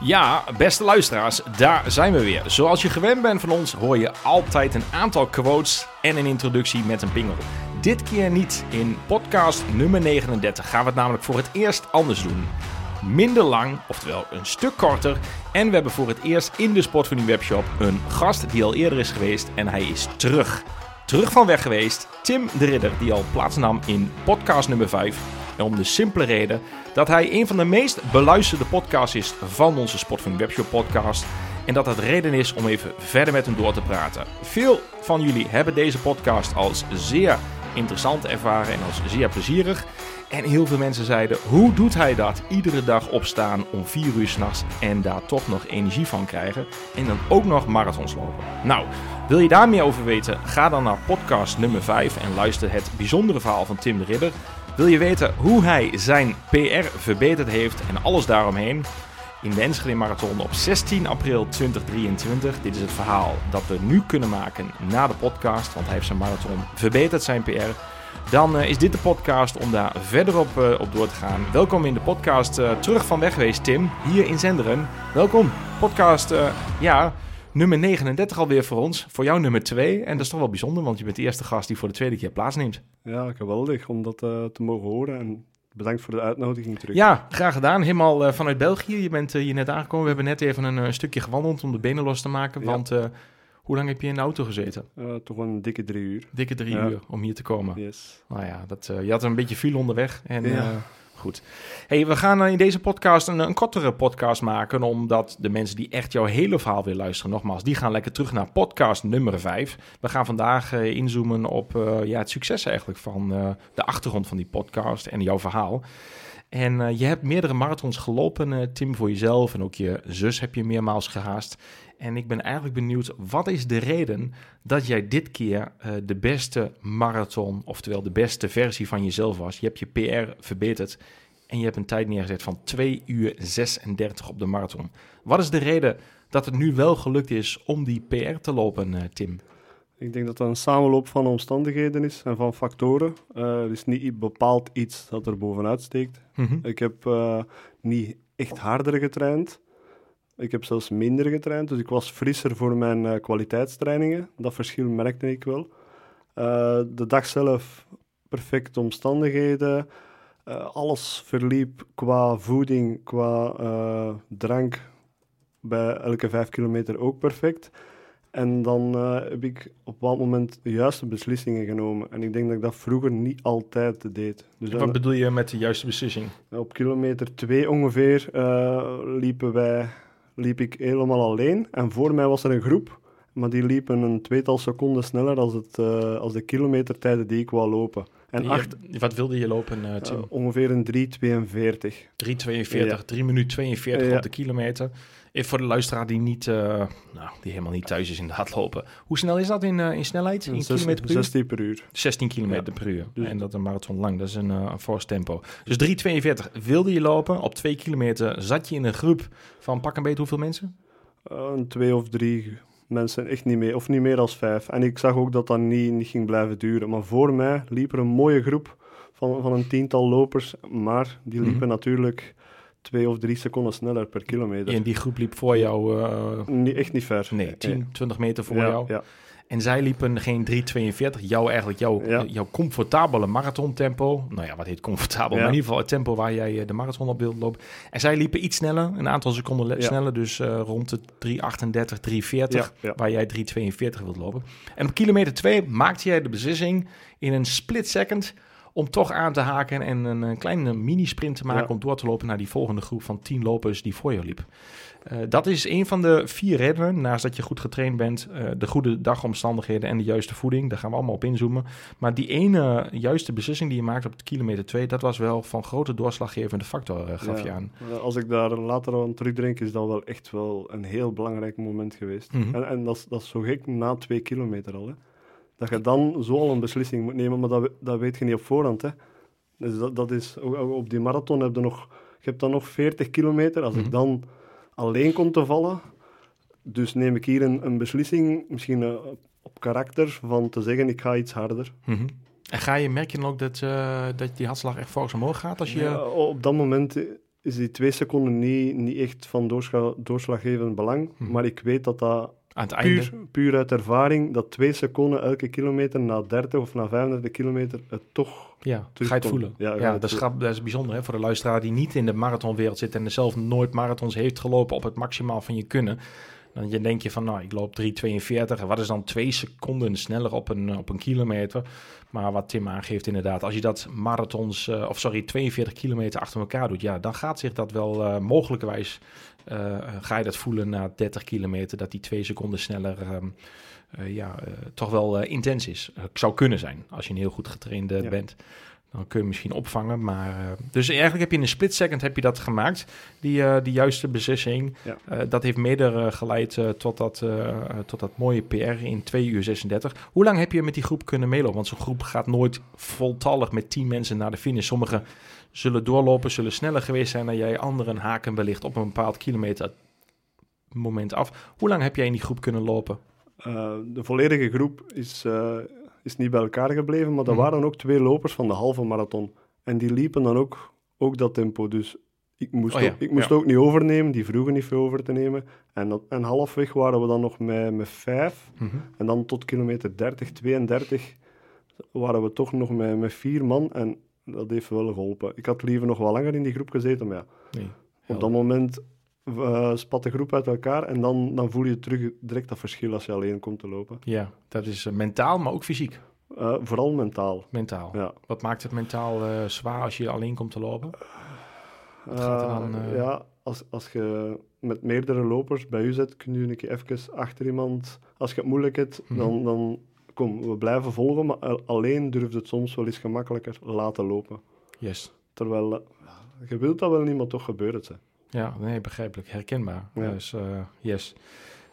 Ja, beste luisteraars, daar zijn we weer. Zoals je gewend bent van ons, hoor je altijd een aantal quotes en een introductie met een pingel. Dit keer niet. In podcast nummer 39 gaan we het namelijk voor het eerst anders doen. Minder lang, oftewel een stuk korter. En we hebben voor het eerst in de Sport van die webshop een gast die al eerder is geweest en hij is terug. Terug van weg geweest, Tim de Ridder, die al plaatsnam in podcast nummer 5. Om de simpele reden dat hij een van de meest beluisterde podcasts is van onze Sport van Webshop podcast. En dat dat reden is om even verder met hem door te praten. Veel van jullie hebben deze podcast als zeer interessant ervaren en als zeer plezierig. En heel veel mensen zeiden: hoe doet hij dat? Iedere dag opstaan om 4 uur s'nachts en daar toch nog energie van krijgen. En dan ook nog marathons lopen. Nou, wil je daar meer over weten? Ga dan naar podcast nummer 5 en luister het bijzondere verhaal van Tim de Ridder. Wil je weten hoe hij zijn PR verbeterd heeft en alles daaromheen? In de Enschede Marathon op 16 april 2023. Dit is het verhaal dat we nu kunnen maken na de podcast, want hij heeft zijn marathon verbeterd, zijn PR. Dan uh, is dit de podcast om daar verder op, uh, op door te gaan. Welkom in de podcast uh, Terug van Weg geweest, Tim, hier in Zenderen. Welkom, podcast, ja, nummer 39 alweer voor ons. Voor jou nummer 2. En dat is toch wel bijzonder, want je bent de eerste gast die voor de tweede keer plaatsneemt. Ja, geweldig om dat uh, te mogen horen. En bedankt voor de uitnodiging terug. Ja, graag gedaan. Helemaal uh, vanuit België. Je bent uh, hier net aangekomen. We hebben net even een stukje gewandeld om de benen los te maken. Ja. Want hoe lang heb je in de auto gezeten? toch een dikke drie uur. Dikke drie ja. uur om hier te komen. Yes. Nou ja, dat, je had een beetje file onderweg. En, ja. Goed. Hey, we gaan in deze podcast een, een kortere podcast maken, omdat de mensen die echt jouw hele verhaal willen luisteren, nogmaals, die gaan lekker terug naar podcast nummer 5. We gaan vandaag uh, inzoomen op uh, ja, het succes eigenlijk van de achtergrond van die podcast en jouw verhaal. En je hebt meerdere marathons gelopen, Tim, voor jezelf en ook je zus heb je meermaals gehaast. En ik ben eigenlijk benieuwd, wat is de reden dat jij dit keer uh, de beste marathon, oftewel de beste versie van jezelf was? Je hebt je PR verbeterd en je hebt een tijd neergezet van 2 uur 36 op de marathon. Wat is de reden dat het nu wel gelukt is om die PR te lopen, Tim? Ik denk dat dat een samenloop van omstandigheden is en van factoren. Uh, er is niet bepaald iets dat er bovenuit steekt. Mm -hmm. Ik heb niet echt harder getraind. Ik heb zelfs minder getraind, dus ik was frisser voor mijn uh, kwaliteitstrainingen. Dat verschil merkte ik wel. De dag zelf, perfecte omstandigheden. Alles verliep qua voeding, qua drank, bij elke vijf kilometer ook perfect. En dan heb ik op een moment de juiste beslissingen genomen. En ik denk dat ik dat vroeger niet altijd deed. Dus wat bedoel je met de juiste beslissing? Op kilometer 2 ongeveer liepen wij liep ik helemaal alleen. En voor mij was er een groep, maar die liepen een tweetal seconden sneller als, het, uh, als de kilometertijden die ik wou lopen. En acht, wat wilde je lopen, uh, Tim? Uh, ongeveer een 3,42. 3,42, ja. 3 minuten 42 ja. op de kilometer. Even voor de luisteraar die, niet, nou, die helemaal niet thuis is in de hardlopen. Hoe snel is dat in, in snelheid? In 6, kilometer per uur? 16 per uur. 16 kilometer ja. per uur. Dus en dat een marathon lang. Dat is een, een fors tempo. Dus 3,42 wilde je lopen. Op 2 kilometer zat je in een groep van pak een beetje hoeveel mensen? een twee of drie mensen, echt niet meer. Of niet meer dan vijf. En ik zag ook dat dat niet, niet ging blijven duren. Maar voor mij liep er een mooie groep van, van een tiental lopers. Maar die liepen mm -hmm. natuurlijk twee of drie seconden sneller per kilometer. En die groep liep voor jou? Uh... Nee, echt niet ver. Nee, 10, nee. 20 meter voor ja, jou? Ja. En zij liepen geen 3,42. Jou eigenlijk, jouw, Ja. jouw comfortabele marathontempo. Nou ja, wat heet comfortabel? Ja. Maar in ieder geval het tempo waar jij eh, de marathon op wilt lopen. En zij liepen iets sneller, een aantal seconden Ja. sneller. Dus eh, rond de 3,38, 3,40. Ja, ja. Waar jij 3,42 wilt lopen. En op kilometer 2 maakte jij de beslissing in een split second om toch aan te haken en een, een kleine mini-sprint te maken Ja. om door te lopen naar die volgende groep van 10 lopers die voor jou liep. Eh, dat is een van de vier redenen, naast dat je goed getraind bent, eh, de goede dagomstandigheden en de juiste voeding. Daar gaan we allemaal op inzoomen. Maar die ene juiste beslissing die je maakt op het kilometer 2, dat was wel van grote doorslaggevende factor, eh, gaf Ja. je aan. Als ik daar later aan terugdenk, is dat wel echt wel een heel belangrijk moment geweest. Mhm. En, en dat, is, dat is zo gek na twee kilometer al. Hè. Dat je dan zo al een beslissing moet nemen, maar dat, dat weet je niet op voorhand. Hè. Dus dat, dat is, op die marathon heb je nog, je hebt dan nog 40 kilometer. Als Mhm. ik dan alleen kom te vallen, dus neem ik hier een, een beslissing, misschien eh, op karakter, van te zeggen ik ga iets harder. Mhm. En ga je, merk je dan ook dat, eh, dat die hartslag echt volgens omhoog gaat als je... Ja, op dat moment is die twee seconden niet, niet echt van doorscha- doorslaggevend belang. Mhm. Maar ik weet dat dat Aan het einde. puur, puur uit ervaring, dat twee seconden elke kilometer na 30 of na 35 kilometer het toch... Ja, ga je het voelen. Ja, Ja, dat, is dat bijzonder hè, voor de luisteraar die niet in de marathonwereld zit en er zelf nooit marathons heeft gelopen op het maximaal van je kunnen. Dan je denk je van, nou, ik loop 3,42. En wat is dan twee seconden sneller op een, op een kilometer? Maar wat Tim aangeeft inderdaad, als je dat marathons, eh, of sorry, 42 kilometer achter elkaar doet, ja, dan gaat zich dat wel eh mogelijkerwijs, eh, ga je dat voelen na 30 kilometer, dat die twee seconden sneller, ehm, eh, ja, eh, toch wel eh, intens is. Eh, zou kunnen zijn, als je een heel goed getrainde Ja. bent. Dan kun je misschien opvangen. Maar, eh, dus eigenlijk heb je in een split second heb je dat gemaakt. Die, eh, die juiste beslissing. Ja. Eh, dat heeft mede geleid tot, dat, tot dat mooie PR in 2 uur 36. Hoe lang heb je met die groep kunnen meelopen? Want zo'n groep gaat nooit voltallig met 10 mensen naar de finish. Sommigen zullen doorlopen, zullen sneller geweest zijn dan jij. Anderen haken wellicht op een bepaald kilometer moment af. Hoe lang heb jij in die groep kunnen lopen? De volledige groep is, is niet bij elkaar gebleven, maar er Mhm. waren ook twee lopers van de halve marathon. En die liepen dan ook, ook dat tempo. Dus ik moest, Oh ja, ook, ik moest ja. ook niet overnemen, die vroegen niet veel over te nemen. En, dat- en halfweg waren we dan nog met, met vijf. En dan tot kilometer 30, 32 waren we toch nog met, met vier man. En dat heeft wel geholpen. Ik had liever nog wel langer in die groep gezeten, maar ja, Nee. op dat moment eh, spat de groep uit elkaar. En dan, dan voel je terug direct dat verschil als je alleen komt te lopen. Ja, dat is eh, mentaal, maar ook fysiek. Eh, vooral mentaal. Mentaal. Ja. Wat maakt het mentaal zwaar als je alleen komt te lopen? Dan, Ja, als, als je met meerdere lopers bij u zit, kun je een keer even achter iemand... Als je het moeilijk hebt, Mhm. dan, dan kom, we blijven volgen, maar alleen durft het soms wel eens gemakkelijker laten lopen. Yes. Terwijl, je wilt dat wel niet, maar toch gebeurt het. Hè. Ja, nee, begrijpelijk. Herkenbaar. Ja. Dus, eh, yes.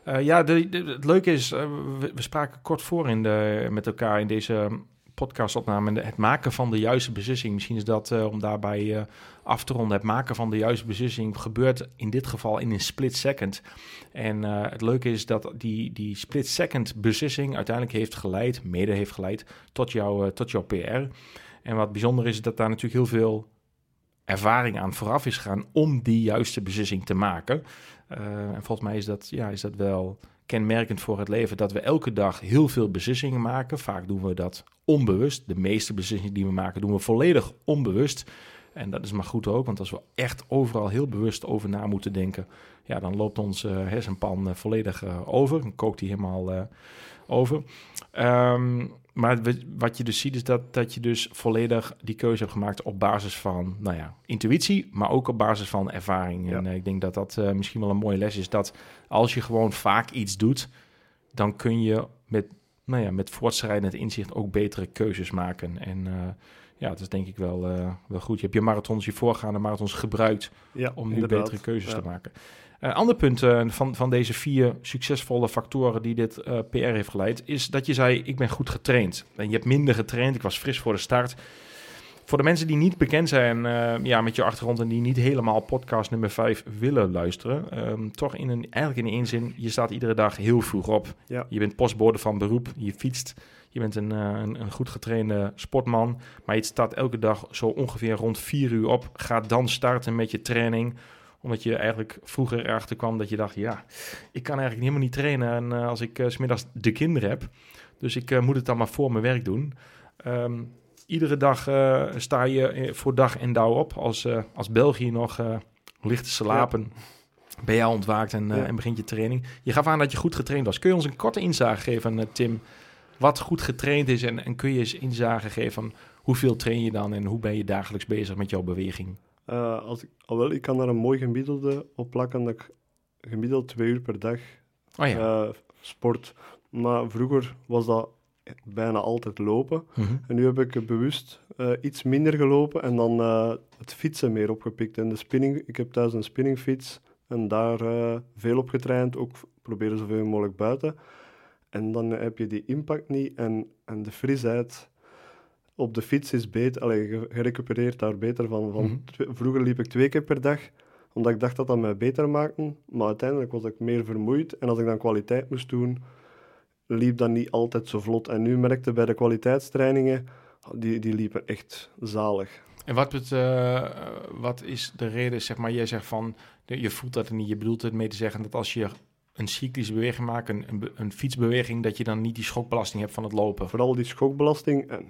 Eh, ja, de, de- het leuke is, eh, we, we spraken kort voor in de, met elkaar in deze podcastopname. en de- Het maken van de juiste beslissing. Misschien is dat om daarbij af te ronden. Het maken van de juiste beslissing gebeurt in dit geval in een split second. En het leuke is dat die, die split second beslissing uiteindelijk heeft geleid, mede heeft geleid, tot, jou, tot jouw PR. En wat bijzonder is, is dat daar natuurlijk heel veel ervaring aan vooraf is gegaan om die juiste beslissing te maken. Eh, en volgens mij is dat, ja, is dat wel kenmerkend voor het leven dat we elke dag heel veel beslissingen maken. Vaak doen we dat onbewust. De meeste beslissingen die we maken doen we volledig onbewust. En dat is maar goed ook, want als we echt overal heel bewust over na moeten denken, ja, dan loopt onze eh, hersenpan eh, volledig eh, over. Dan kookt die helemaal over. Ehm, maar wat je dus ziet is dat, dat je dus volledig die keuze hebt gemaakt op basis van, nou ja, intuïtie, maar ook op basis van ervaring. Ja. En ik denk dat dat misschien wel een mooie les is, dat als je gewoon vaak iets doet, dan kun je met, nou ja, met voortschrijdend inzicht ook betere keuzes maken. En ja, dat is denk ik wel, eh, wel goed. Je hebt je marathons, je voorgaande marathons gebruikt Ja, om nu inderdaad. betere keuzes Ja. te maken. Een ander punt eh, van, van deze vier succesvolle factoren die dit eh, PR heeft geleid, is dat je zei: Ik ben goed getraind. En je hebt minder getraind, ik was fris voor de start. Voor de mensen die niet bekend zijn eh, ja, met je achtergrond en die niet helemaal podcast nummer 5 willen luisteren, ehm, toch in een, eigenlijk in één zin, je staat iedere dag heel vroeg op. Ja. Je bent postbode van beroep, je fietst, je bent een, eh, een, een goed getrainde sportman, maar je staat elke dag zo ongeveer rond 4 uur op, gaat dan starten met je training omdat je eigenlijk vroeger erachter kwam dat je dacht, ja, ik kan eigenlijk helemaal niet trainen en, eh, als ik 's smiddags de kinderen heb. Dus ik moet het dan maar voor mijn werk doen. Ehm, iedere dag eh, sta je voor dag en dauw op. Als, eh, als België nog eh, ligt te slapen, ben je al ontwaakt en, eh, Ja. en begint je training. Je gaf aan dat je goed getraind was. Kun je ons een korte inzage geven, Tim, wat goed getraind is? En, en kun je eens inzage geven van hoeveel train je dan en hoe ben je dagelijks bezig met jouw beweging? Eh, als ik, al wel, ik kan daar een mooi gemiddelde op plakken dat ik gemiddeld twee uur per dag Oh ja. eh, sport. Maar vroeger was dat bijna altijd lopen. Mhm. En nu heb ik bewust eh, iets minder gelopen en dan eh, het fietsen meer opgepikt. En de spinning, ik heb thuis een spinningfiets en daar eh, veel op getraind. Ook proberen zoveel mogelijk buiten. En dan heb je die impact niet en, en de frisheid op de fiets is beter. Allee, je, recupereert daar beter van. van Mhm. vroeger liep ik twee keer per dag, omdat ik dacht dat dat mij beter maakte. Maar uiteindelijk was ik meer vermoeid. En als ik dan kwaliteit moest doen, liep dat niet altijd zo vlot. En nu merkte bij de kwaliteitstrainingen, die, die liepen echt zalig. En wat, het, uh, wat is de reden, zeg maar, jij zegt van, je voelt dat niet, je bedoelt het mee te zeggen dat als je een cyclische beweging maakt, een, een, een, fietsbeweging, dat je dan niet die schokbelasting hebt van het lopen. Vooral die schokbelasting en,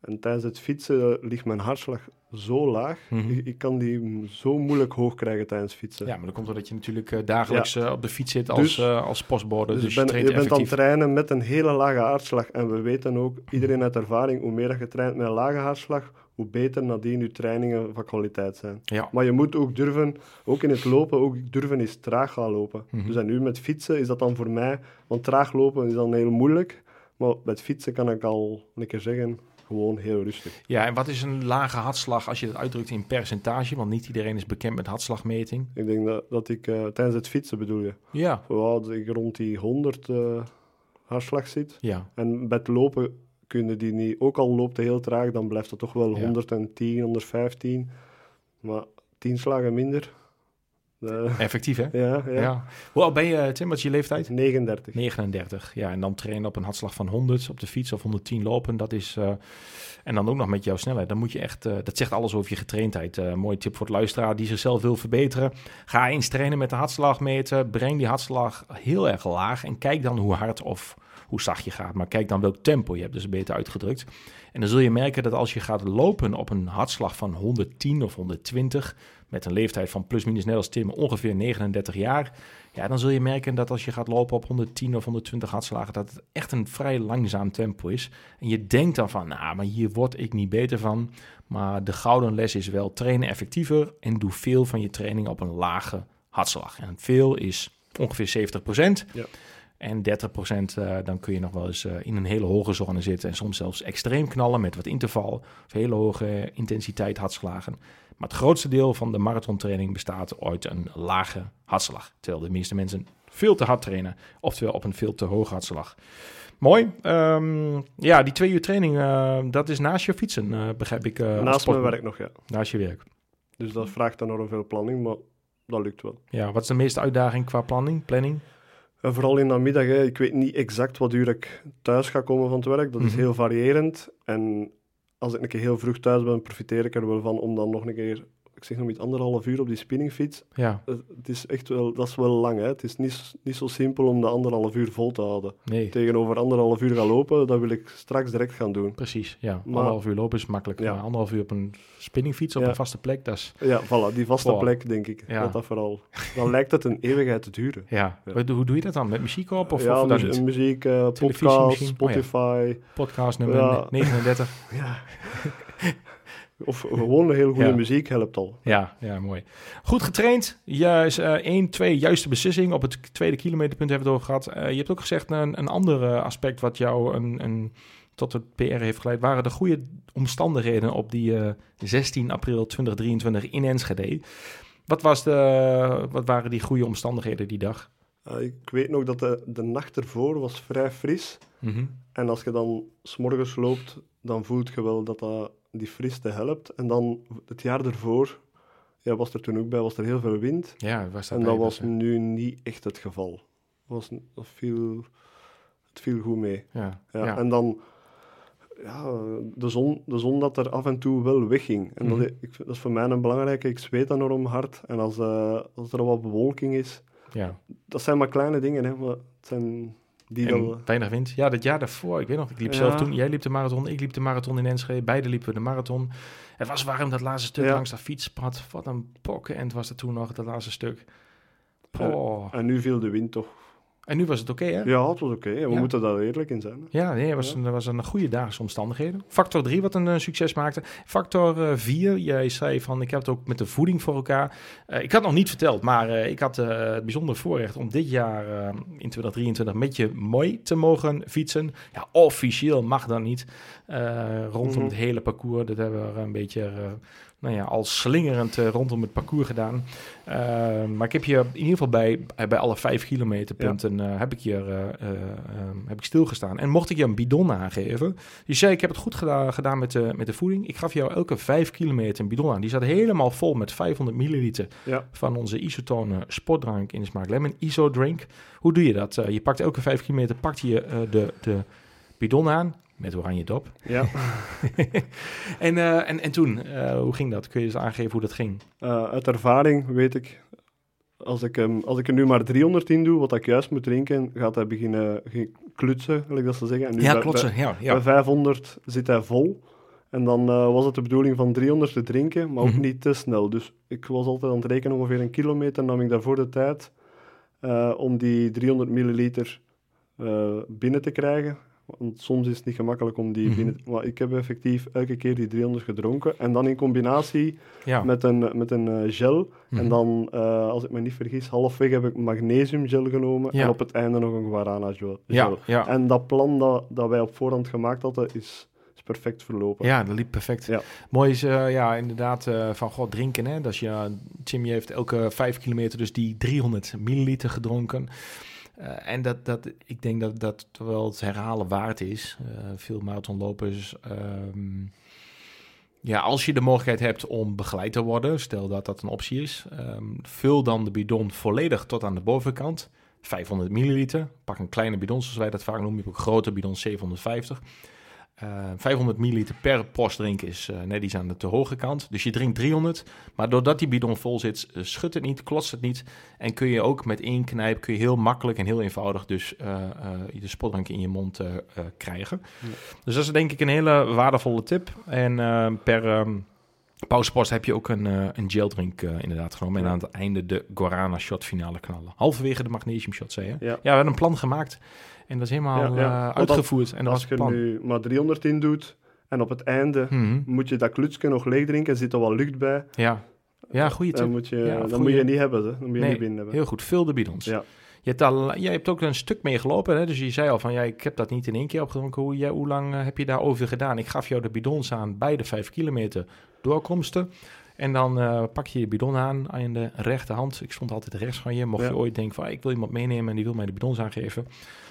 en tijdens het fietsen ligt mijn hartslag zo laag. Mhm. ik, kan die zo moeilijk hoog krijgen tijdens fietsen. Ja, maar dat komt doordat je natuurlijk uh, dagelijks uh, op de fiets zit als, dus, uh, als postbode. Dus, dus je, ben, je bent aan het trainen met een hele lage hartslag. En we weten ook, iedereen uit ervaring, hoe meer je traint met een lage hartslag, hoe beter nadien je trainingen van kwaliteit zijn. Ja. Maar je moet ook durven, ook in het lopen, ook durven eens traag gaan lopen. Mm -hmm. Dus en nu met fietsen is dat dan voor mij, want traag lopen is dan heel moeilijk. Maar met fietsen kan ik al een keer zeggen, gewoon heel rustig. Ja, en wat is een lage hartslag als je dat uitdrukt in percentage? Want niet iedereen is bekend met hartslagmeting. Ik denk dat, dat ik uh, tijdens het fietsen bedoel je. Ja. dat ik rond die 100 uh, eh, hartslag zit. Ja. En met lopen kunnen die niet, ook al loopt het heel traag, dan blijft het toch wel ja. 110, 115. Maar 10 slagen minder. Uh, Effectief, hè? Ja, ja. ja. Hoe oud ben je, Tim? Wat is je leeftijd? 39. 39, ja. En dan trainen op een hartslag van 100 op de fiets of 110 lopen. Dat is... Uh, en dan ook nog met jouw snelheid. Dan moet je echt... Uh, dat zegt alles over je getraindheid. mooie tip voor het luisteraar die zichzelf wil verbeteren. Ga eens trainen met de hartslagmeter. Breng die hartslag heel erg laag. En kijk dan hoe hard of hoe zacht je gaat. Maar kijk dan welk tempo je hebt, dus beter uitgedrukt. En dan zul je merken dat als je gaat lopen op een hartslag van 110 of 120, met een leeftijd van plus minus net als Tim, ongeveer 39 jaar, ja, dan zul je merken dat als je gaat lopen op 110 of 120 hartslagen, dat het echt een vrij langzaam tempo is. En je denkt dan van, nou, maar hier word ik niet beter van. Maar de gouden les is wel trainen effectiever en doe veel van je training op een lage hartslag. En veel is ongeveer 70 procent. Ja. En 30% uh, dan kun je nog wel eens uh, in een hele hoge zone zitten. En soms zelfs extreem knallen met wat interval. Of hele hoge intensiteit hartslagen. Maar het grootste deel van de marathontraining bestaat uit een lage hartslag. Terwijl de meeste mensen veel te hard trainen. Oftewel op een veel te hoge hartslag. Mooi. Um, ja, die twee uur training, uh, dat is naast je fietsen, begrijp ik. naast mijn werk nog, ja. Naast je werk. Dus dat vraagt dan nog veel planning, maar dat lukt wel. Ja, wat is de meeste uitdaging qua planning? planning? En vooral in de middag, hè, ik weet niet exact wat uur ik thuis ga komen van het werk. Dat is mhm. heel variërend. En als ik een keer heel vroeg thuis ben, profiteer ik er wel van om dan nog een keer ik zeg nog iets anderhalf uur op die spinningfiets. Ja. Het is echt wel, dat is wel lang. Hè. Het is niet, niet zo simpel om de anderhalf uur vol te houden. Nee. Tegenover anderhalf uur gaan lopen, dat wil ik straks direct gaan doen. Precies, ja. Maar, anderhalf uur lopen is makkelijk. Ja. Maar anderhalf uur op een spinningfiets op een vaste plek, dat is... Ja, voilà, die vaste plek, denk ik. Ja. Dat dat vooral... Dan lijkt het een eeuwigheid te duren. Ja. Hoe doe je dat dan? Met muziek op? Of, ja, of muziek, uh, podcast, Spotify. Oh, ja. Podcast nummer 39. ja. Of gewoon een heel goede muziek helpt al. Ja, ja, mooi. Goed getraind. Juist, uh, 1, 2 juiste beslissing. Op het tweede kilometerpunt hebben we het over gehad. Uh, je hebt ook gezegd een, een ander uh, aspect wat jou een, een, tot het PR heeft geleid. Waren de goede omstandigheden op die 16 eh, april 2023 in Enschede. Wat, was de, wat waren die goede omstandigheden die dag? ik weet nog dat de, de nacht ervoor was vrij fris. Mm En als je dan s'morgens loopt, dan voelt je wel dat dat die friste helpt. En dan het jaar ervoor, ja, was er toen ook bij, was er heel veel wind. Ja, was dat En dat was nu niet echt het geval. Was, dat viel, het viel goed mee. Ja, ja, En dan, ja, de zon, de zon dat er af en toe wel wegging. En dat, mhm. ik, dat is voor mij een belangrijke. Ik zweet dan enorm hard. En als, uh, als er wat bewolking is, ja. dat zijn maar kleine dingen, hè, maar het zijn die en weinig wind. Ja, dat jaar daarvoor, ik weet nog, ik liep zelf toen. Jij liep de marathon, ik liep de marathon in Enschede. Beide liepen de marathon. Het was warm, dat laatste stuk langs dat fietspad. Wat een pokken en was het toen nog, dat laatste stuk. Oh. en nu viel de wind toch en nu was het oké, hè? Ja, het was oké. We moeten daar eerlijk in zijn. Ja, nee, het was, Een, was een goede dagse omstandigheden. Factor 3, wat een uh, succes maakte. Factor 4, uh, jij zei van, ik heb het ook met de voeding voor elkaar. Uh, ik had nog niet verteld, maar ik had het bijzondere voorrecht om dit jaar in 2023 met je mooi te mogen fietsen. Ja, officieel mag dat niet. rondom mm het hele parcours, dat hebben we een beetje nou ja, al slingerend uh, rondom het parcours gedaan. Uh, maar ik heb je in ieder geval bij, bij alle vijf kilometer punten ja. uh, heb, ik hier, ehm, heb ik stilgestaan. En mocht ik je een bidon aangeven. Je zei, ik heb het goed gedaan, gedaan met, de, met de voeding. Ik gaf jou elke vijf kilometer een bidon aan. Die zat helemaal vol met 500 milliliter ja. van onze isotone sportdrank in de smaak lemon. Iso drink. Hoe doe je dat? je pakt elke vijf kilometer pakt je de, de bidon aan Met oranje dop. Ja. en, eh, en, en toen, eh, hoe ging dat? Kun je eens aangeven hoe dat ging? Uh, uit ervaring weet ik, als ik, um, als ik er nu maar 310 doe, wat ik juist moet drinken, gaat hij beginnen klutsen, gelijk dat ze zeggen. En nu ja, bij, klotsen, bij, ja, ja. Bij 500 zit hij vol. En dan was het de bedoeling van 300 te drinken, maar ook Mhm. niet te snel. Dus ik was altijd aan het rekenen, ongeveer een kilometer nam ik daarvoor de tijd om die 300 milliliter binnen te krijgen. Want soms is het niet gemakkelijk om die Mhm. binnen... Maar ik heb effectief elke keer die 300 gedronken. En dan in combinatie ja. met een, met een uh, gel. Mhm. En dan, uh, als ik me niet vergis, halfweg heb ik magnesiumgel genomen. Ja. En op het einde nog een guarana gel. ja. En dat plan dat, dat wij op voorhand gemaakt hadden, is, is perfect verlopen. Ja, dat liep perfect. Ja. Mooi is, uh, ja, inderdaad, uh, van god, drinken. Hè? Dat ja, Jimmy heeft elke vijf kilometer dus die 300 milliliter gedronken. Uh, en dat, dat, ik denk dat dat wel het herhalen waard is. Uh, veel marathonlopers. Um, ja, als je de mogelijkheid hebt om begeleid te worden, stel dat dat een optie is, um, vul dan de bidon volledig tot aan de bovenkant. 500 milliliter. Pak een kleine bidon, zoals wij dat vaak noemen. Je hebt ook grote bidon 750. Uh, 500 milliliter per post drinken is uh, net iets aan de te hoge kant. Dus je drinkt 300. Maar doordat die bidon vol zit, uh, schudt het niet, klotst het niet. En kun je ook met één knijp kun je heel makkelijk en heel eenvoudig dus de spotdrank in je mond krijgen. Ja. Dus dat is denk ik een hele waardevolle tip. En per um, pauzepost heb je ook een, een geldrink inderdaad genomen. Ja. En aan het einde de Guarana shot finale knallen. Halverwege de magnesium shot, zei je? Ja. ja, we hebben een plan gemaakt. En dat is helemaal ja. Uh, uitgevoerd. En dat als je plan. nu maar 300 in doet en op het einde mm -hmm. moet je dat klutsje nog leeg drinken, zit er wel lucht bij. Ja, ja goede tip. Dan moet je, dan moet je niet hebben, hè. dan moet je nee, niet binnen hebben. Heel goed, vul de bidons. Ja. Je hebt, al, jij hebt ook een stuk mee gelopen, hè? dus je zei al van ja, ik heb dat niet in één keer opgedronken. Hoe, ja, hoe lang uh, heb je daarover gedaan? Ik gaf jou de bidons aan bij de 5 kilometer doorkomsten. En dan uh, pak je je bidon aan aan de rechterhand. Ik stond altijd rechts van je. Mocht ja. je ooit denken van ah, ik wil iemand meenemen en die wil mij de bidons aangeven.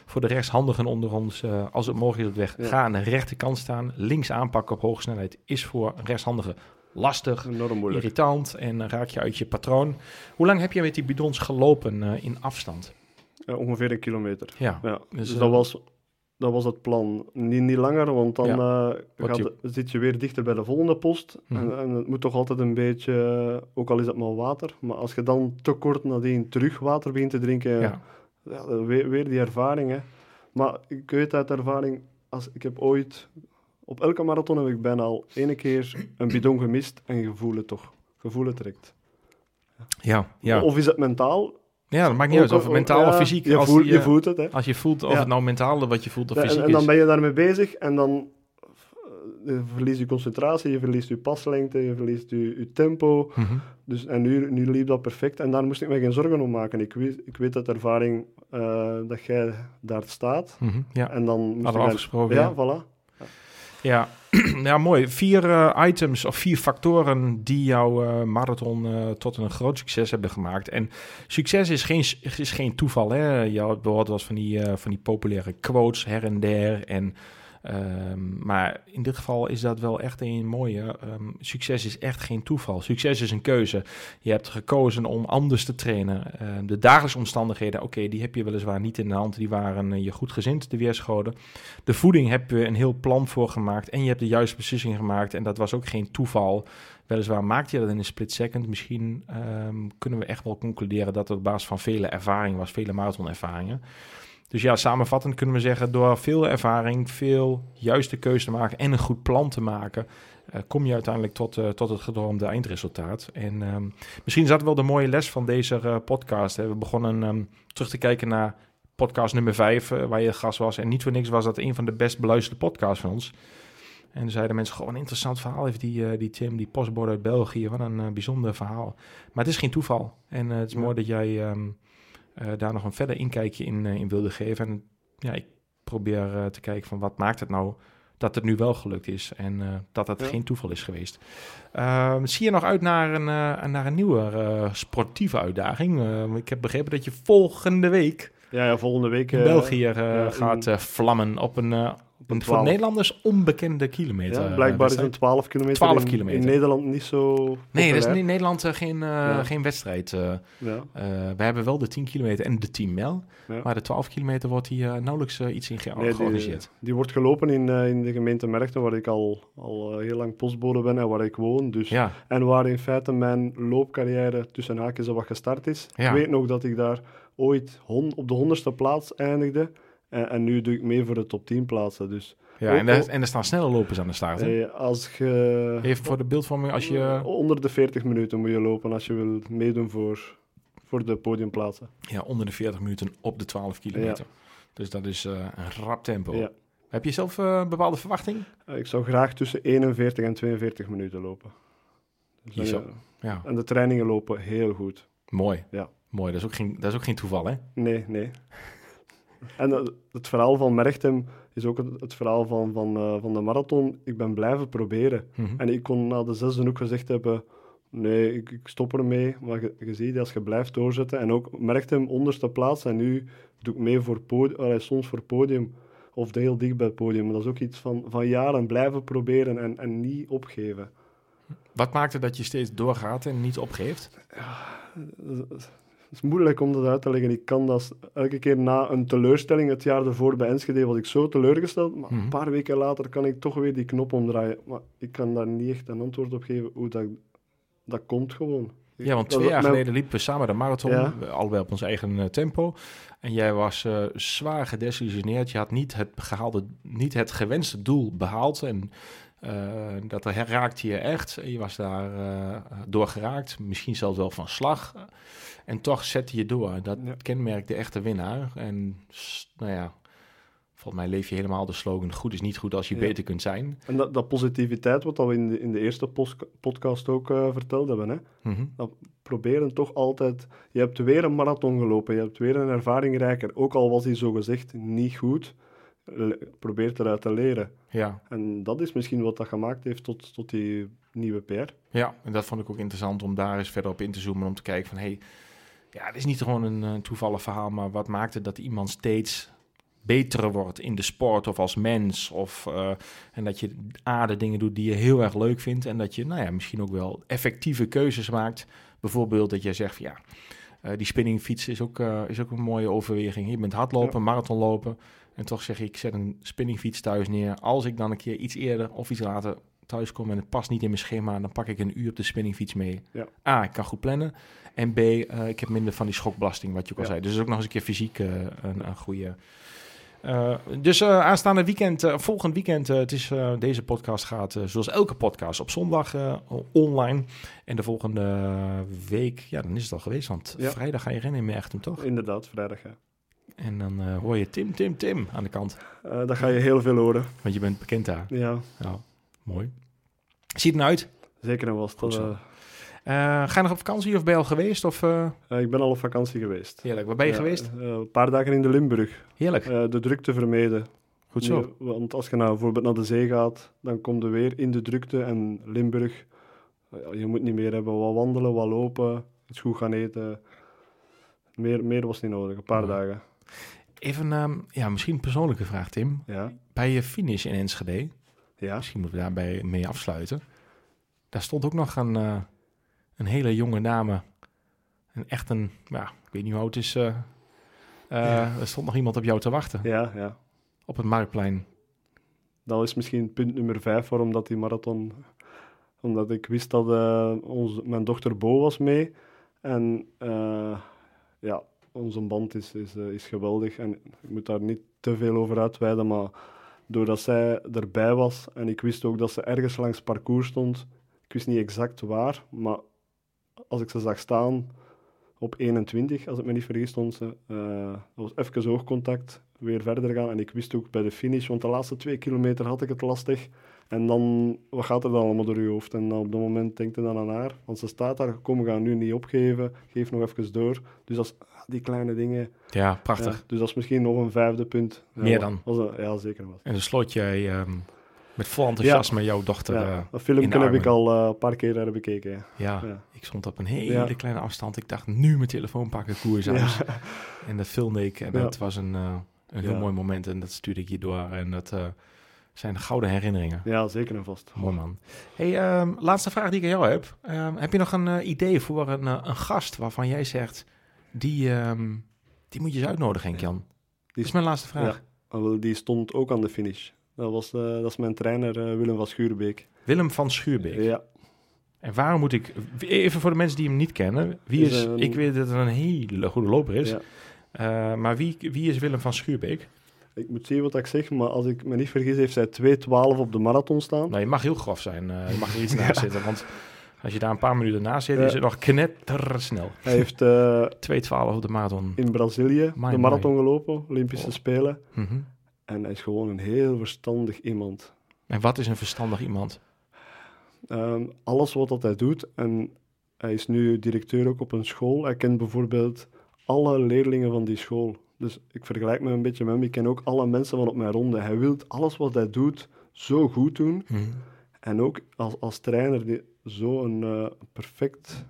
Voor de rechtshandigen onder ons, uh, als het mogelijk is op weg, ja. ga aan de rechterkant staan. Links aanpakken op hoge snelheid is voor een rechtshandige lastig, irritant en uh, raak je uit je patroon. Hoe lang heb je met die bidons gelopen uh, in afstand? Ongeveer een kilometer. Ja, ja. Dus, dus dat was dat was het plan. Niet, niet langer, want dan ja. uh, gaat, je... zit je weer dichter bij de volgende post. Mhm. Mm. En, en, het moet toch altijd een beetje, ook al is het maar water, maar als je dan te kort nadien terug water begint te drinken, ja. Weer, weer, die ervaring. Hè. Maar ik weet uit ervaring, als, ik heb ooit, op elke marathon heb ik bijna al ene keer een bidon gemist en je voelt het toch. Het trekt. Ja, ja. Of is het mentaal? Ja, dat maakt niet uit of het mentaal ja, of fysiek. Je, als voelt, je voelt het, hè. Als je voelt of Ja. het nou mentaal wat je voelt of Ja, fysiek en, en dan ben je daarmee bezig en dan eh, je verliest je concentratie, je verliest je paslengte, je verliest je, je tempo. Mhm. Dus, en nu, nu liep dat perfect en daar moest ik me geen zorgen om maken. Ik weet, ik weet uit ervaring eh, dat jij daar staat. Mhm, Ja, En dan moest hadden we ik afgesproken. Ja, Ja, voilà. ja. ja mooi. Vier eh, items of vier factoren die jouw eh, marathon eh, tot een groot succes hebben gemaakt. En succes is geen, is geen toeval. Hè? Je had behoort was van die, van die populaire quotes her en der. En, ehm, maar in dit geval is dat wel echt een mooie. Ehm, succes is echt geen toeval. Succes is een keuze. Je hebt gekozen om anders te trainen. Ehm, de dagelijkse omstandigheden, oké, die heb je weliswaar niet in de hand. Die waren eh, je goed gezind, de weerschoden. De voeding heb je een heel plan voor gemaakt. En je hebt de juiste beslissing gemaakt. En dat was ook geen toeval. Weliswaar maakte je dat in een split second. Misschien kunnen we echt wel concluderen dat het op basis van vele ervaring was, vele marathonervaringen. Dus ja, samenvattend kunnen we zeggen, door veel ervaring, veel juiste keuze te maken en een goed plan te maken, eh, kom je uiteindelijk tot, eh, tot het gedroomde eindresultaat. En ehm, misschien is dat wel de mooie les van deze eh, podcast. Hè. We begonnen ehm, terug te kijken naar podcast nummer 5, waar je gast was. En niet voor niks was dat een van de best beluisterde podcasts van ons. En zeiden mensen, gewoon een interessant verhaal heeft die, die Tim, die postbode uit België. Wat een bijzonder verhaal. Maar het is geen toeval. En het is Ja. mooi dat jij ehm, eh, daar nog een verder inkijkje in, eh, in wilde geven. En ja, ik probeer eh, te kijken van wat maakt het nou dat het nu wel gelukt is. En eh, dat het Ja. geen toeval is geweest. Ehm, zie je nog uit naar een, eh, naar een nieuwe eh, sportieve uitdaging? Eh, ik heb begrepen dat je volgende week Ja, ja, volgende week... in eh, België eh, ja, gaat eh, vlammen op een, eh, op een Een voor 12. Nederlanders onbekende kilometer. Ja, eh, blijkbaar is een wedstrijd. 12 kilometer, 12 in- kilometer. in Nederland niet zo Nee, dat is in Nederland eh, geen, eh, Ja. geen wedstrijd. Ja, we hebben wel de 10 kilometer en de 10 mijl. Maar de 12 kilometer wordt hier nauwelijks iets in ge- Nee, die, georganiseerd. die wordt gelopen in, in de gemeente Merchten, waar ik al, al heel lang postbode ben en waar ik woon. Dus, En waar in feite mijn loopcarrière tussen haakjes wat gestart is. Ik weet nog dat ik daar ooit hon- op de honderdste plaats eindigde. En, en nu doe ik mee voor de top 10 plaatsen. Dus ja en, daar, en er staan snelle lopers aan de start. hè? eh, als je... Even voor de beeldvorming, als je Onder de 40 minuten moet je lopen als je wil meedoen voor, voor de podiumplaatsen. ja, onder de 40 minuten op de 12 kilometer. Dus dat is eh, een rap tempo. Ja. Heb je zelf eh, een bepaalde verwachting? Eh, Ik zou graag tussen 41 en 42 minuten lopen. Dus eh, Ja, En de trainingen lopen heel goed. mooi. Ja. Mooi, dat is ook geen, dat is ook geen toeval, hè? Nee, nee. En eh, het verhaal van Merchtem is ook het, het verhaal van, van, eh, van de marathon. Ik ben blijven proberen. Mhm. En ik kon na de zesde ook gezegd hebben... Nee, ik, ik stop ermee. Maar je, je ziet, als je blijft doorzetten... En ook Merchtem onderste plaats. En nu doe ik mee voor podium, soms voor podium. Of heel dicht bij het podium. Maar dat is ook iets van, van jaren blijven proberen en, en niet opgeven. Wat maakt het dat je steeds doorgaat en niet opgeeft? Is moeilijk om dat uit te leggen. Ik kan dat elke keer na een teleurstelling, het jaar ervoor bij Enschede, was ik zo teleurgesteld. Maar Mhm. een paar weken later kan ik toch weer die knop omdraaien. Maar ik kan daar niet echt een antwoord op geven hoe dat, dat komt gewoon. Ja, want twee jaar geleden liepen we samen de marathon, Ja. allebei op ons eigen eh, tempo. En jij was eh, zwaar gedesillusioneerd. Je had niet het, gehaalde, niet het gewenste doel behaald. En dat raakte je echt. Je was daar eh, door geraakt, misschien zelfs wel van slag. En toch zette je door. Dat Ja. kenmerkt de echte winnaar. En nou ja, volgens mij leef je helemaal de slogan... goed is niet goed als je Ja. beter kunt zijn. En dat, dat positiviteit, wat we in de, in de eerste podcast ook eh, verteld hebben. Hè? Mhm. Proberen toch altijd... Je hebt weer een marathon gelopen, je hebt weer een ervaring rijker. Ook al was die zogezegd niet goed, le- probeer eruit te leren. Ja. En dat is misschien wat dat gemaakt heeft tot, tot die nieuwe PR. Ja, en dat vond ik ook interessant om daar eens verder op in te zoomen. Om te kijken van, hé, hey, ja, het is niet gewoon een eh, toevallig verhaal, maar wat maakt het dat iemand steeds beter wordt in de sport of als mens? Of, eh, en dat je A, de dingen doet die je heel erg leuk vindt en dat je, nou ja, misschien ook wel effectieve keuzes maakt. Bijvoorbeeld dat jij zegt, van, ja, eh, die spinningfiets is ook, is ook een mooie overweging. Je bent hardlopen, marathonlopen en toch zeg je, ik zet een spinningfiets thuis neer. Als ik dan een keer iets eerder of iets later thuis kom en het past niet in mijn schema, dan pak ik een uur op de spinningfiets mee. Ja. A, ik kan goed plannen. En B, eh, ik heb minder van die schokbelasting, wat je ook al zei. Dus is ook nog eens een keer fysiek eh, een, een goede. Eh, dus aanstaande weekend, volgend weekend, het is, deze podcast gaat zoals elke podcast op zondag online. En de volgende week, ja, dan is het al geweest, want Ja. vrijdag ga je rennen in Merchtem, toch? Inderdaad, vrijdag. Ja. En dan eh, hoor je Tim, Tim, Tim aan de kant, Eh dat ga je heel veel horen. want je bent bekend daar. Ja, Ja, mooi. Ziet er nou uit? zeker. Goed zo. Eh, ga je nog op vakantie of ben je al geweest? Of, ik ben al op vakantie geweest. Heerlijk, waar ben je Ja, geweest? een paar dagen in de Limburg. Heerlijk, de drukte vermeden. goed zo. Nee, want als je nou bijvoorbeeld naar de zee gaat, dan kom je weer in de drukte. En Limburg, je moet niet meer hebben wat wandelen, wat lopen, iets goed gaan eten. Meer, meer was niet nodig, een paar Ja. dagen. Even, ehm, ja, misschien een persoonlijke vraag, Tim. Ja, Bij je finish in Enschede, ja. misschien moeten we daarbij mee afsluiten. Daar stond ook nog een, eh, een hele jonge dame. Een echt een, ja, ik weet niet hoe oud het is. eh, eh, Ja. Er stond nog iemand op jou te wachten ja, ja. op het Marktplein. Dat is misschien punt nummer vijf waarom dat die marathon... Omdat ik wist dat onze, mijn dochter Bo was mee. En ja, onze band is, is, eh, is geweldig. En ik moet daar niet te veel over uitweiden, maar doordat zij erbij was en ik wist ook dat ze ergens langs parcours stond, ik wist niet exact waar, maar als ik ze zag staan op 21, als ik me niet vergis, stond ze. eh, dat was even oogcontact, weer verder gaan. En ik wist ook bij de finish, want de laatste twee kilometer had ik het lastig. En dan, wat gaat er dan allemaal door je hoofd? En dan op dat moment denkt je dan aan haar, want ze staat daar, kom, we gaan nu niet opgeven, geef nog even door. Dus als die kleine dingen, Ja, prachtig. ja, dus dat is misschien nog een vijfde punt. Ja, Meer dan? Was een- ja, zeker wel. En dan sloot jij ehm, met vol enthousiasme jouw dochter eh, Ja, dat in de filmpje heb ik al eh, een paar keer daar bekeken. Ja. Ja, Ja. ik stond op een hele kleine afstand. Ik dacht, nu mijn telefoon pakken, koers uit. En dat filmde ik. En het was een, eh, een heel mooi moment. En dat stuurde ik je door. En dat eh, zijn de gouden herinneringen. Ja, zeker en vast. Mooi man. Hey, ehm, laatste vraag die ik aan jou heb. Ehm, heb je nog een eh, idee voor een, eh, een gast waarvan jij zegt... Die, ehm, die moet je eens uitnodigen, Henk Jan? Dat is mijn laatste vraag. Die stond ook aan de finish. Dat, was, eh, dat is mijn trainer Willem van Schuurbeek. Willem van Schuurbeek. Ja, En waarom moet ik... Even voor de mensen die hem niet kennen. Wie Is is... een- Ik weet dat het een hele goede loper is. ja. Maar wie, wie is Willem van Schuurbeek? Ik moet zien wat ik zeg, maar als ik me niet vergis, heeft zij 2.12 op de marathon staan. Nou, je mag heel grof zijn. eh, je mag er iets naast zitten. Want als je daar een paar minuten naast zit, Ja. is het nog knettersnel. Hij heeft eh, 2.12 op de marathon. in Brazilië My, de marathon gelopen, Olympische Oh. Spelen. Mhm. En hij is gewoon een heel verstandig iemand. En wat is een verstandig iemand? Ehm, alles wat dat hij doet, en hij is nu directeur ook op een school. Hij kent bijvoorbeeld alle leerlingen van die school. Dus ik vergelijk me een beetje met hem. Ik ken ook alle mensen van op mijn ronde. Hij wil alles wat hij doet zo goed doen. Mhm. En ook als, als trainer, die, zo een eh, perfect...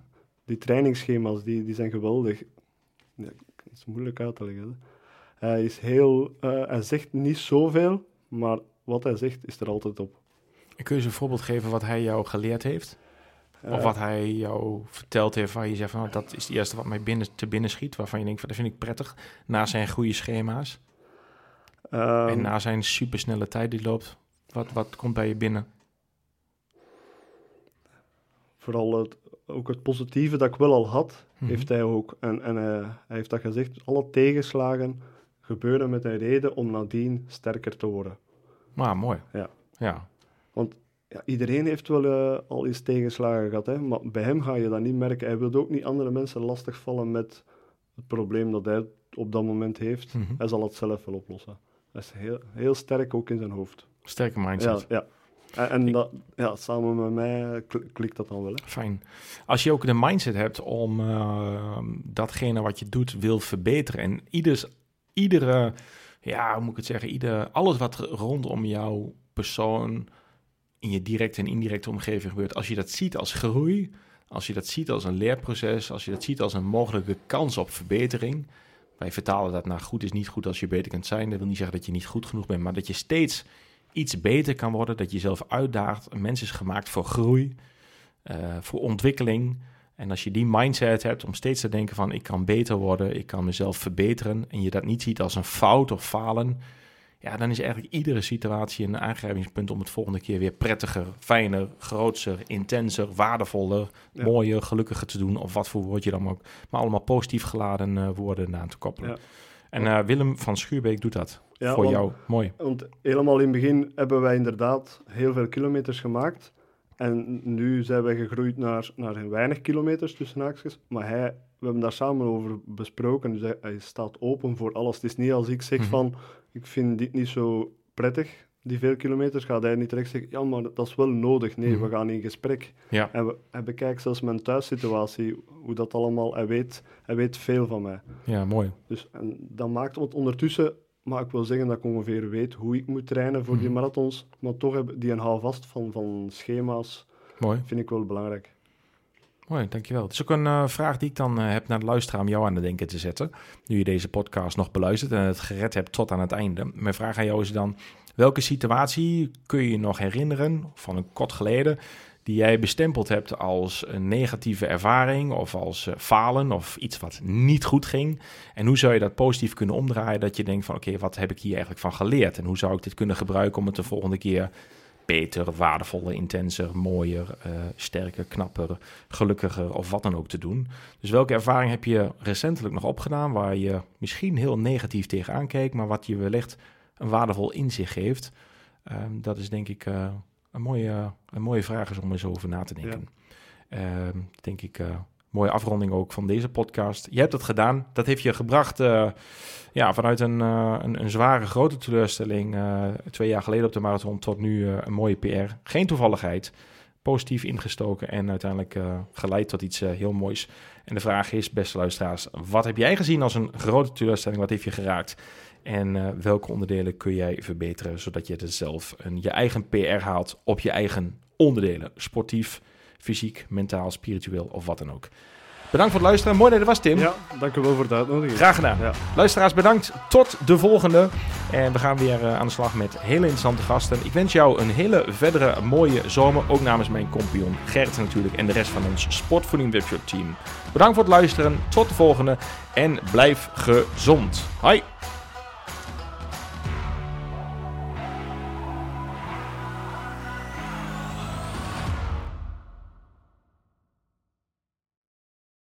Die trainingsschema's, die, die zijn geweldig. Ja, dat is moeilijk uit te leggen. hè. Hij, is heel, eh, hij zegt niet zoveel, maar wat hij zegt is er altijd op. Kun je eens een voorbeeld geven wat hij jou geleerd heeft? Of Eh, wat hij jou verteld heeft waar je zegt van... dat is het eerste wat mij binnen, te binnen schiet. Waarvan je denkt van dat vind ik prettig. Na zijn goede schema's. ehm, en na zijn supersnelle tijd die loopt. Wat, wat komt bij je binnen? vooral het, ook het positieve dat ik wel al had, Mhm. heeft hij ook. En, en eh, hij heeft dat gezegd, alle tegenslagen gebeuren met een reden om nadien sterker te worden. Maar mooi. Ja. Ja. Ja, iedereen heeft wel eh, al eens tegenslagen gehad, hè? maar bij hem ga je dat niet merken. Hij wil ook niet andere mensen lastigvallen met het probleem dat hij op dat moment heeft. Mhm. Hij zal het zelf wel oplossen. Hij is heel, heel sterk ook in zijn hoofd. Sterke Ja, mindset. ja. En, en dat, ja, samen met mij kl- klikt dat dan wel. Hè? Fijn. Als je ook de mindset hebt om eh, datgene wat je doet wil verbeteren. En ieders, iedere, ja, hoe moet ik het zeggen, ieder, alles wat rondom jouw persoon in je directe en indirecte omgeving gebeurt. Als je dat ziet als groei, als je dat ziet als een leerproces, als je dat ziet als een mogelijke kans op verbetering. Wij vertalen dat naar goed is niet goed als je beter kunt zijn. Dat wil niet zeggen dat je niet goed genoeg bent, maar dat je steeds iets beter kan worden. Dat je jezelf uitdaagt. Een mens is gemaakt voor groei eh, voor ontwikkeling. En als je die mindset hebt om steeds te denken van ik kan beter worden, ik kan mezelf verbeteren en je dat niet ziet als een fout of falen, ja, dan is eigenlijk iedere situatie een aangrijpingspunt om het volgende keer weer prettiger, fijner, grootser, intenser, waardevoller, Ja. mooier, gelukkiger te doen of wat voor woord je dan ook, maar allemaal positief geladen eh, woorden aan te koppelen. Ja. En eh, Willem van Schuurbeek doet dat Ja, voor want- jou. Mooi. Want helemaal in het begin hebben wij inderdaad heel veel kilometers gemaakt. En nu zijn wij gegroeid naar, naar weinig kilometers tussen haakjes. Maar hij, we hebben daar samen over besproken. Dus hij, hij staat open voor alles. Het is niet als ik zeg Mhm. van, ik vind dit niet zo prettig, die veel kilometers, gaat hij niet direct zeggen, ja, maar dat is wel nodig. Nee, Mhm. we gaan in gesprek. Ja. En we, hij bekijkt zelfs mijn thuissituatie, hoe dat allemaal, hij weet, hij weet veel van mij. Ja, mooi. Dus en dat maakt, want ondertussen mag ik wel zeggen dat ik ongeveer weet hoe ik moet trainen voor die Mhm. marathons. Maar toch heb die een houvast van, van schema's, Mooi. vind ik wel belangrijk. Mooi, dankjewel. Het is ook een eh, vraag die ik dan eh, heb naar de luisteraar om jou aan het denken te zetten. Nu je deze podcast nog beluistert en het gered hebt tot aan het einde. Mijn vraag aan jou is dan, welke situatie kun je je nog herinneren van een kort geleden... die jij bestempeld hebt als een negatieve ervaring of als eh, falen of iets wat niet goed ging. En hoe zou je dat positief kunnen omdraaien dat je denkt van oké, wat heb ik hier eigenlijk van geleerd? En hoe zou ik dit kunnen gebruiken om het de volgende keer beter, waardevoller, intenser, mooier, eh, sterker, knapper, gelukkiger of wat dan ook te doen. Dus welke ervaring heb je recentelijk nog opgedaan waar je misschien heel negatief tegenaan keek, maar wat je wellicht een waardevol inzicht geeft? Ehm, dat is denk ik eh, een, mooie, een mooie vraag is om eens over na te denken. Ehm, denk ik, eh, mooie afronding ook van deze podcast. Je hebt het gedaan. Dat heeft je gebracht eh, ja, vanuit een, eh, een, een zware, grote teleurstelling eh, twee jaar geleden op de marathon tot nu een mooie PR. Geen toevalligheid. Positief ingestoken en uiteindelijk geleid tot iets heel moois. En de vraag is, beste luisteraars, wat heb jij gezien als een grote teleurstelling? Wat heeft je geraakt? En welke onderdelen kun jij verbeteren, zodat je er zelf een, je eigen PR haalt op je eigen onderdelen? Sportief, fysiek, mentaal, spiritueel of wat dan ook. Bedankt voor het luisteren. Mooi dat je er was, Tim. Ja, dank u wel voor het uitnodigen. Graag gedaan. Ja. Luisteraars, bedankt. Tot de volgende. En we gaan weer eh, aan de slag met hele interessante gasten. Ik wens jou een hele verdere mooie zomer. Ook namens mijn compagnon Gert natuurlijk. En de rest van ons Sportvoeding Webshop team. Bedankt voor het luisteren. Tot de volgende. En blijf gezond. Hoi.